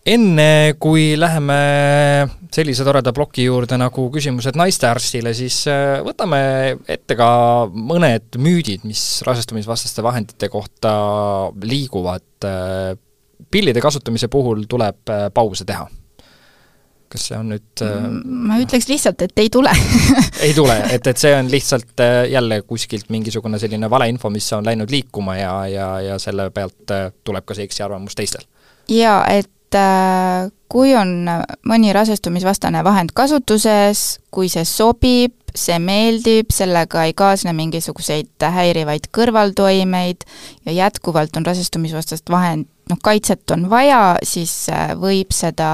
enne, kui läheme sellise toreda ploki juurde nagu küsimused naistearstile, siis äh, võtame ette ka mõned müüdid, mis rasestumisvastaste vahendite kohta liiguvad. Äh, pillide kasutamise puhul tuleb äh, pause teha kas see on nüüd äh, ma ütleks lihtsalt, et ei tule ei tule, et, et see on lihtsalt äh, jälle kuskilt mingisugune selline valeinfo, mis on läinud liikuma ja, ja, ja selle pealt äh, tuleb ka see eksiarvamus teistel? jaa, et kui on mõni rasestumisvastane vahend kasutuses, kui see sobib, see meeldib, sellega ei kaasne mingisuguseid häirivaid kõrvaltoimeid ja jätkuvalt on rasestumisvastast vahend, noh, kaitset on vaja, siis võib seda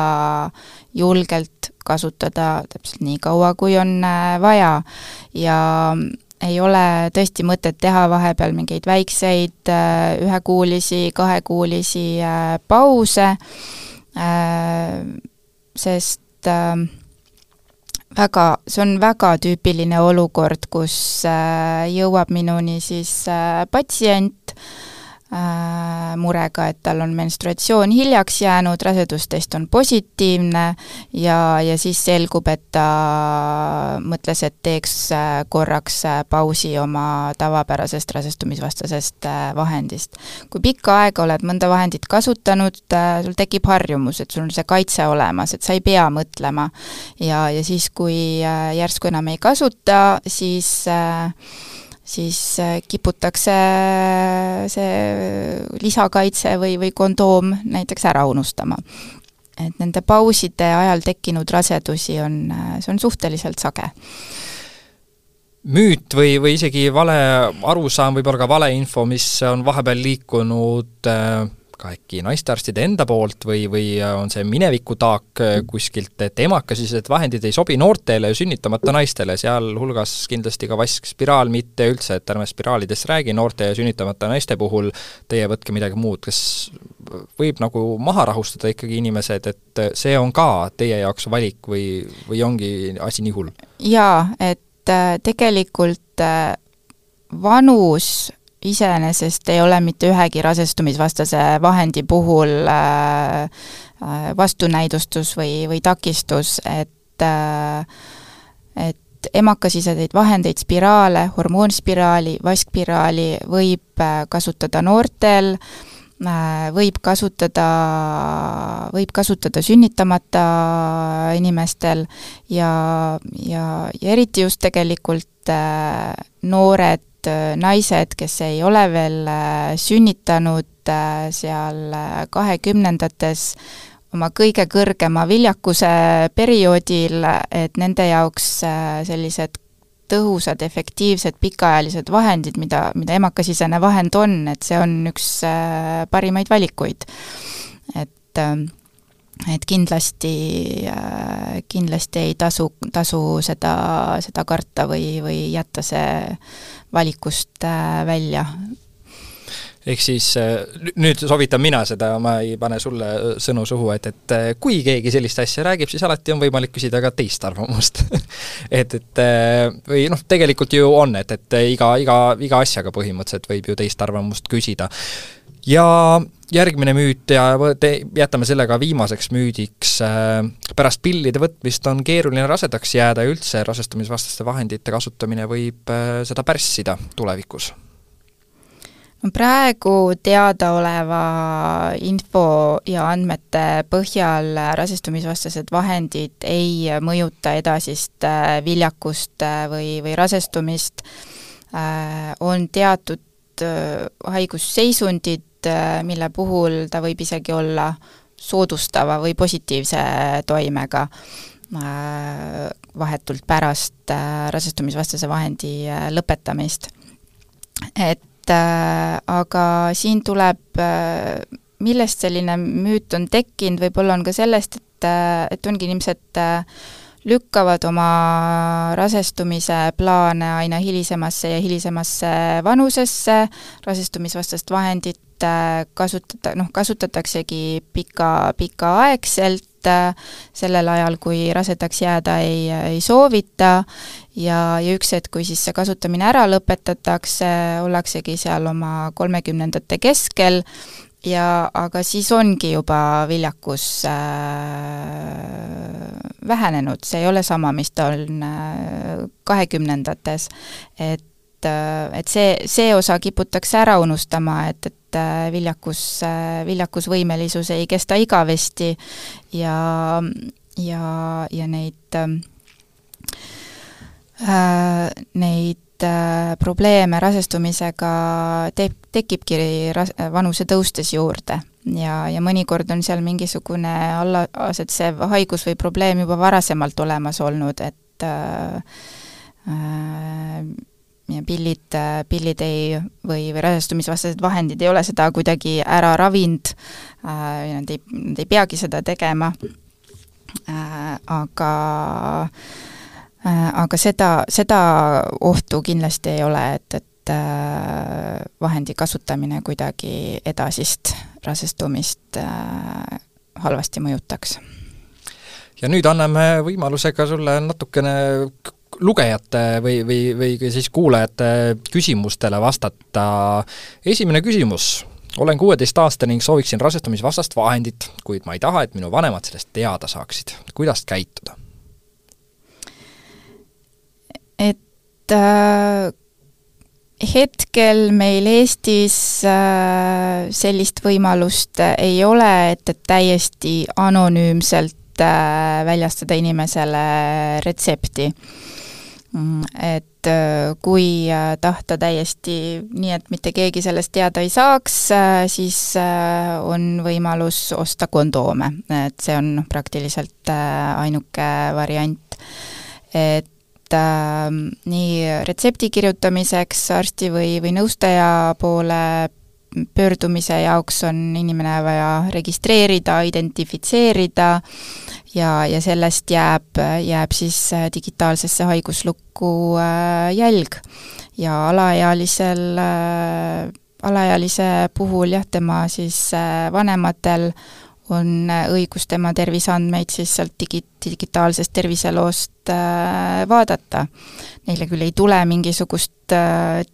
julgelt kasutada täpselt nii kaua, kui on äh, vaja. ja ei ole tõesti mõtet teha vahepeal mingeid väikseid äh, ühekuulisi, kahekuulisi äh, pause, sest väga, see on väga tüüpiline olukord, kus jõuab minuni siis patsient, Äh, murega, et tal on menstruatsioon hiljaks jäänud, rasedustest on positiivne ja, ja siis selgub, et ta mõtles, et teeks äh, korraks äh, pausi oma tavapärasest rasestumisvastasest vahendist. kui pikka aega oled mõnda vahendit kasutanud, sul tekib harjumus, et sul on see kaitse olemas, et sa ei pea mõtlema. ja, ja siis, kui järsku enam ei kasuta, siis äh, siis äh, kiputakse äh, see lisakaitse või, või kondoom näiteks ära unustama. et nende pauside ajal tekkinud rasedusi on, äh, see on suhteliselt sage müüt või, või isegi vale arusaam, võib-olla ka valeinfo, mis on vahepeal liikunud äh, ka äkki naistearstide enda poolt või, või on see minevikutaak äh, kuskilt, et emakasised vahendid ei sobi noortele ja sünnitamata naistele, sealhulgas kindlasti ka vaskspiraal mitte üldse, et ärme spiraalidest räägi noorte ja sünnitamata naiste puhul, teie võtke midagi muud, kas võib nagu maha rahustada ikkagi inimesed, et see on ka teie jaoks valik või, või ongi asi nii hull? jaa, et äh, tegelikult äh, vanus iseenesest ei ole mitte ühegi rasestumisvastase vahendi puhul äh, äh, vastunäidustus või, või takistus, et äh, et emakasiseseid vahendeid, spiraale, hormoonspiraali, vaskspiraali võib kasutada noortel, võib kasutada, võib kasutada sünnitamata inimestel ja, ja, ja eriti just tegelikult noored Äh, naised, kes ei ole veel äh, sünnitanud äh, seal kahekümnendates, oma kõige kõrgema viljakuse perioodil, et nende jaoks sellised tõhusad, efektiivsed, pikaajalised vahendid, mida, mida emakasisene vahend on, et see on üks parimaid valikuid. et et kindlasti, kindlasti ei tasu, tasu seda, seda karta või, või jätta see valikust äh, välja. ehk siis äh, nüüd soovitan mina seda, ma ei pane sulle äh, sõnu suhu, et, et kui keegi sellist asja räägib, siis alati on võimalik küsida ka teist arvamust et, et või noh, tegelikult ju on, et, et iga, iga, iga asjaga põhimõtteliselt võib ju teist arvamust küsida. Ja järgmine müüt ja jätame selle ka viimaseks müüdiks, pärast pillide võtmist on keeruline rasedaks jääda ja üldse rasestumisvastaste vahendite kasutamine võib äh, seda pärssida tulevikus? no praegu teadaoleva info ja andmete põhjal rasestumisvastased vahendid ei mõjuta edasist äh, viljakust äh, või, või rasestumist, on teatud haigusseisundid, Äh, mille puhul ta võib isegi olla soodustava või positiivse toimega äh, vahetult pärast äh, rasestumisvastase vahendi lõpetamist. et aga siin tuleb millest selline müüt on tekkinud, võib-olla on ka sellest, et, et ongi inimesed lükkavad oma rasestumise plaane aina hilisemasse ja hilisemasse vanusesse, rasestumisvastast vahendit kasutada, noh, kasutataksegi pika, pikaaegselt, sellel ajal, kui rasedaks jääda ei, ei soovita. Ja, ja üks hetk, kui siis see kasutamine ära lõpetatakse, ollaksegi seal oma kolmekümnendate keskel. Ja aga siis ongi juba viljakus äh, vähenenud, see ei ole sama, mis ta on äh, kahekümnendates, et äh, et see, see osa kiputakse ära unustama, et, et äh, viljakus, äh, viljakusvõimelisus ei kesta igavesti ja, ja, ja neid äh, neid probleeme rasestumisega teeb, tekibki ras-, vanuse tõustes juurde. Ja, ja mõnikord on seal mingisugune allaasetsev haigus või probleem juba varasemalt olemas olnud, et äh, äh, ja pillid, pillid ei, või, või rasestumisvastased vahendid ei ole seda kuidagi ära ravinud äh,, nad ei, nad ei peagi seda tegema äh,, aga äh, aga seda, seda ohtu kindlasti ei ole, et, et äh, vahendi kasutamine kuidagi edasist rasestumist äh, halvasti mõjutaks. ja nüüd anname võimaluse ka sulle natukene lugejate või, või, või siis kuulajate küsimustele vastata. esimene küsimus. olen kuueteistaastane ning sooviksin rasestumisvastast vahendit, kuid ma ei taha, et minu vanemad sellest teada saaksid. kuidas käituda? et äh, hetkel meil Eestis äh, sellist võimalust ei ole, et, et täiesti anonüümselt äh, väljastada inimesele retsepti Mm, et äh, kui äh, tahta täiesti nii, et mitte keegi sellest teada ei saaks, äh, siis on võimalus osta kondoome, et see on noh, praktiliselt ainuke variant. et äh, nii retsepti kirjutamiseks arsti või, või nõustaja poole pöördumise jaoks on inimene vaja registreerida, identifitseerida ja, ja sellest jääb, jääb siis äh, digitaalsesse haiguslukku äh, jälg. ja alaealisel, äh, alaealise puhul jah, tema siis vanematel on õigus tema terviseandmeid siis sealt digi-, digitaalsest terviseloost vaadata. Neile küll ei tule mingisugust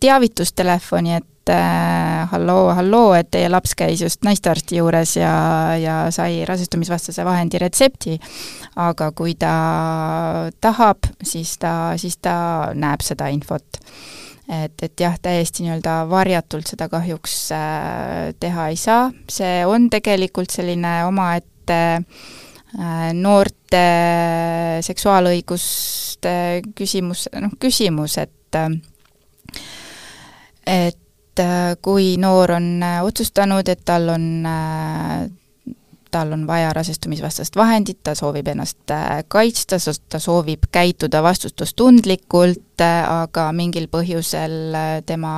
teavitustelefoni, et et äh, halloo, halloo, et teie laps käis just naistearsti juures ja, ja sai rasestumisvastase vahendi retsepti, aga kui ta tahab, siis ta, siis ta näeb seda infot. et, et jah, täiesti nii-öelda varjatult seda kahjuks äh, teha ei saa, see on tegelikult selline omaette äh, noorte seksuaalõiguste küsimus, noh küsimus, et et kui noor on äh, otsustanud, et tal on äh, tal on vaja rasestumisvastast vahendit, ta soovib ennast kaitsta, ta soovib käituda vastutustundlikult, aga mingil põhjusel tema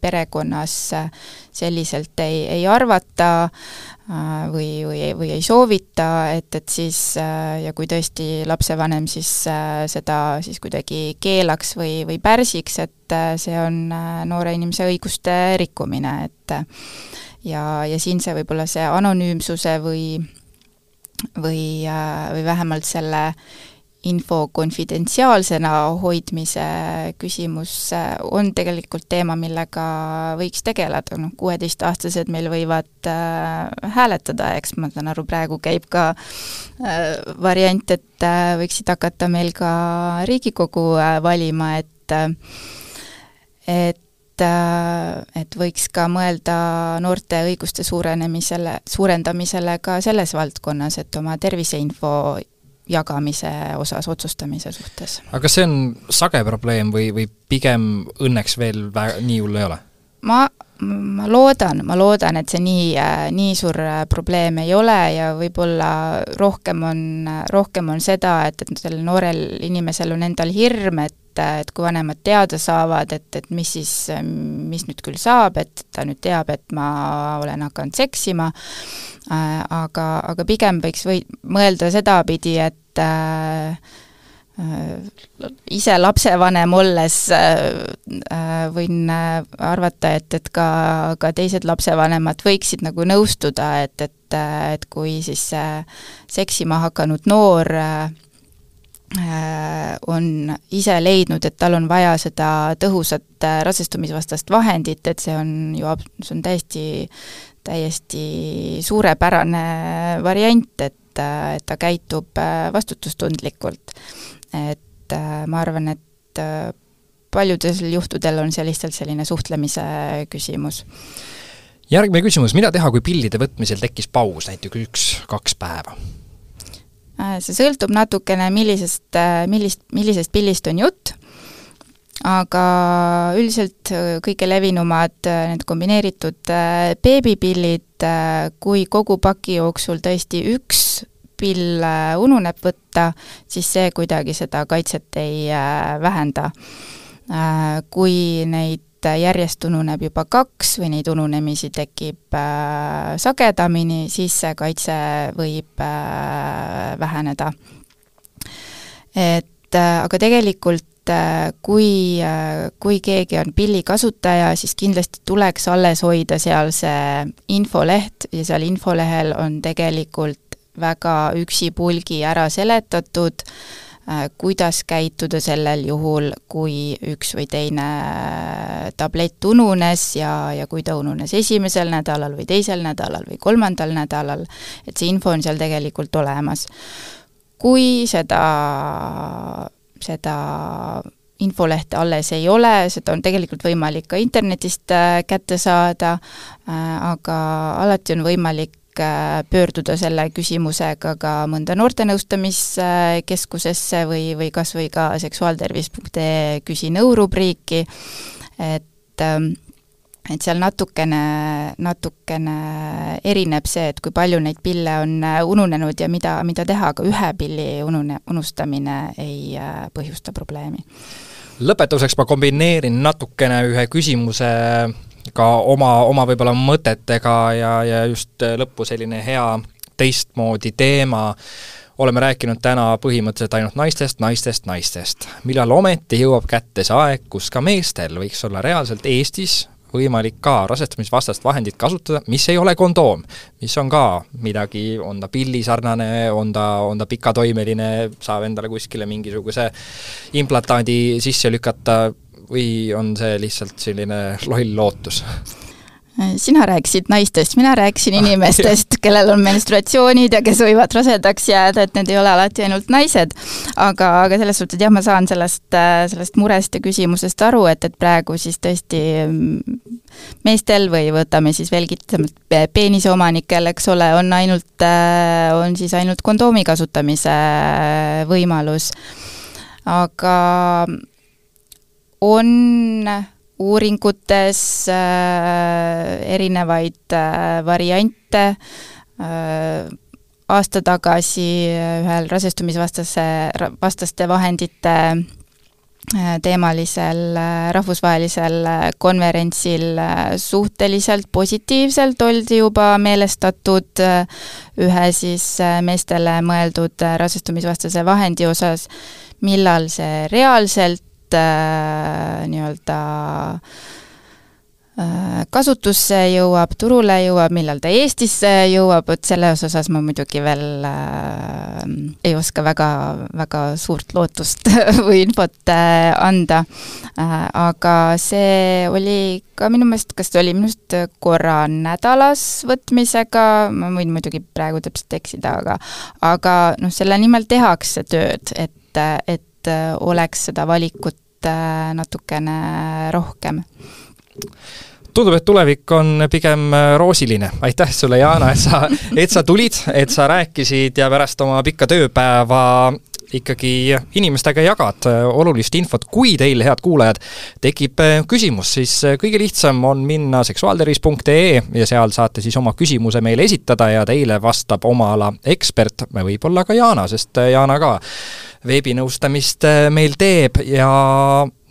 perekonnas selliselt ei, ei arvata, Äh, või, või, või ei soovita, et, et siis äh, ja kui tõesti lapsevanem siis äh, seda siis kuidagi keelaks või, või pärsiks, et see on noore inimese õiguste rikkumine, et ja, ja siin see võib-olla see anonüümsuse või või, või vähemalt selle info konfidentsiaalsena hoidmise küsimus äh, on tegelikult teema, millega võiks tegeleda, noh, kuueteistaastased meil võivad äh, hääletada, eks ma saan aru, praegu käib ka äh, variant, et äh, võiksid hakata meil ka Riigikogu äh, valima, et äh, et et võiks ka mõelda noorte õiguste suurenemisele, suurendamisele ka selles valdkonnas, et oma terviseinfo jagamise osas, otsustamise suhtes. aga kas see on sage probleem või, või pigem õnneks veel vä-, nii hull ei ole? ma, ma loodan, ma loodan, et see nii, nii suur probleem ei ole ja võib-olla rohkem on, rohkem on seda, et, et sellel noorel inimesel on endal hirm, et et kui vanemad teada saavad, et, et mis siis, mis nüüd küll saab, et ta nüüd teab, et ma olen hakanud seksima, äh, aga, aga pigem võiks või mõelda sedapidi, et äh, äh ise lapsevanem olles äh, võin arvata, et, et ka, ka teised lapsevanemad võiksid nagu nõustuda, et, et, et kui siis seksima hakanud noor äh, Äh, on ise leidnud, et tal on vaja seda tõhusat äh, rasestumisvastast vahendit, et see on ju, see on täiesti, täiesti suurepärane variant, et, äh, et ta käitub vastutustundlikult. et ma arvan, et paljudel juhtudel on see lihtsalt selline suhtlemise küsimus järgmine küsimus, mida teha, kui pillide võtmisel tekkis paus, näiteks üks-kaks päeva? Äh, see sõltub natukene, millisest, äh, millist, millisest pillist on jutt, aga üldiselt äh, kõige levinumad need kombineeritud beebipillid, kui kogu paki jooksul tõesti üks pill ununeb võtta, siis see kuidagi seda kaitset ei vähenda. Kui neid et järjest ununeb juba kaks või neid ununemisi tekib äh, sagedamini, siis see kaitse võib äh, väheneda. et äh, aga tegelikult äh, kui äh,, kui keegi on pilli kasutaja, siis kindlasti tuleks alles hoida seal see infoleht ja seal infolehel on tegelikult väga üksipulgi ära seletatud äh, kuidas käituda sellel juhul, kui üks või teine äh, tablett ununes ja, ja kui ta ununes esimesel nädalal või teisel nädalal või kolmandal nädalal, et see info on seal tegelikult olemas. kui seda, seda infolehte alles ei ole, seda on tegelikult võimalik ka internetist äh, kätte saada, aga alati on võimalik Äh, pöörduda selle küsimusega ka mõnda noortenõustamiskeskusesse või, või kas või ka seksuaaltervis.ee küsi nõu rubriiki, et ähm, et seal natukene, natukene erineb see, et kui palju neid pille on äh, ununenud ja mida, mida teha, aga ühe pilli unune, unustamine ei äh, põhjusta probleemi. lõpetuseks ma kombineerin natukene ühe küsimuse ka oma, oma võib-olla mõtetega ja, ja just lõppu selline hea teistmoodi teema, oleme rääkinud täna põhimõtteliselt ainult naistest, naistest, naistest. millal ometi jõuab kätte see aeg, kus ka meestel võiks olla reaalselt Eestis võimalik ka rasestumisvastast vahendit kasutada, mis ei ole kondoom. mis on ka midagi, on ta pillisarnane, on ta, on ta pikatoimeline, saab endale kuskile mingisuguse implantaadi sisse lükata, või on see lihtsalt selline loll lootus? sina rääkisid naistest, mina rääkisin ah, inimestest, kellel on menstruatsioonid ja kes võivad rasedaks jääda, et need ei ole alati ainult naised. aga, aga selles suhtes, jah, ma saan sellest, sellest murest ja küsimusest aru, et, et praegu siis tõesti mm, meestel või võtame siis veelgi peenise omanikel, eks ole, on ainult, on siis ainult kondoomi kasutamise võimalus. aga on uuringutes äh, erinevaid äh, variante. Äh,, aasta tagasi ühel rasestumisvastase, vastaste vahendite teemalisel rahvusvahelisel konverentsil suhteliselt positiivselt oldi juba meelestatud ühe siis meestele mõeldud rasestumisvastase vahendi osas, millal see reaalselt äh, nii-öelda äh, kasutusse jõuab, turule jõuab, millal ta Eestisse jõuab, vot selles osas ma muidugi veel äh, ei oska väga, väga suurt lootust või infot äh, anda äh,. aga see oli ka minu meelest, kas ta oli minu arust korra nädalas võtmisega, ma võin muidugi praegu täpselt eksida, aga aga noh, selle nimel tehakse tööd, et, et oleks seda valikut äh, natukene rohkem tundub, et tulevik on pigem roosiline. aitäh sulle, Jana, et sa, et sa tulid, et sa rääkisid ja pärast oma pikka tööpäeva ikkagi inimestega jagad äh, olulist infot, kui teil, head kuulajad, tekib äh, küsimus, siis äh, kõige lihtsam on minna seksuaaltervis.ee ja seal saate siis oma küsimuse meile esitada ja teile vastab oma ala ekspert, võib-olla ka Jana, sest Jana ka veebinõustamist äh, meil teeb ja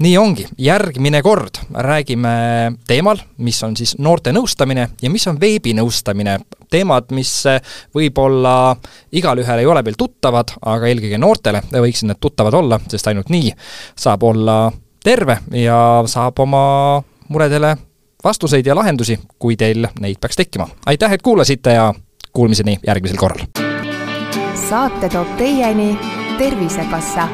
nii ongi, järgmine kord räägime teemal, mis on siis noorte nõustamine ja mis on veebinõustamine. teemad, mis äh, võib-olla igalühel ei ole veel tuttavad, aga eelkõige noortele võiksid need tuttavad olla, sest ainult nii saab olla terve ja saab oma muredele vastuseid ja lahendusi, kui teil neid peaks tekkima. aitäh, et kuulasite ja kuulmiseni järgmisel korral! saate toob teieni Tervisekassa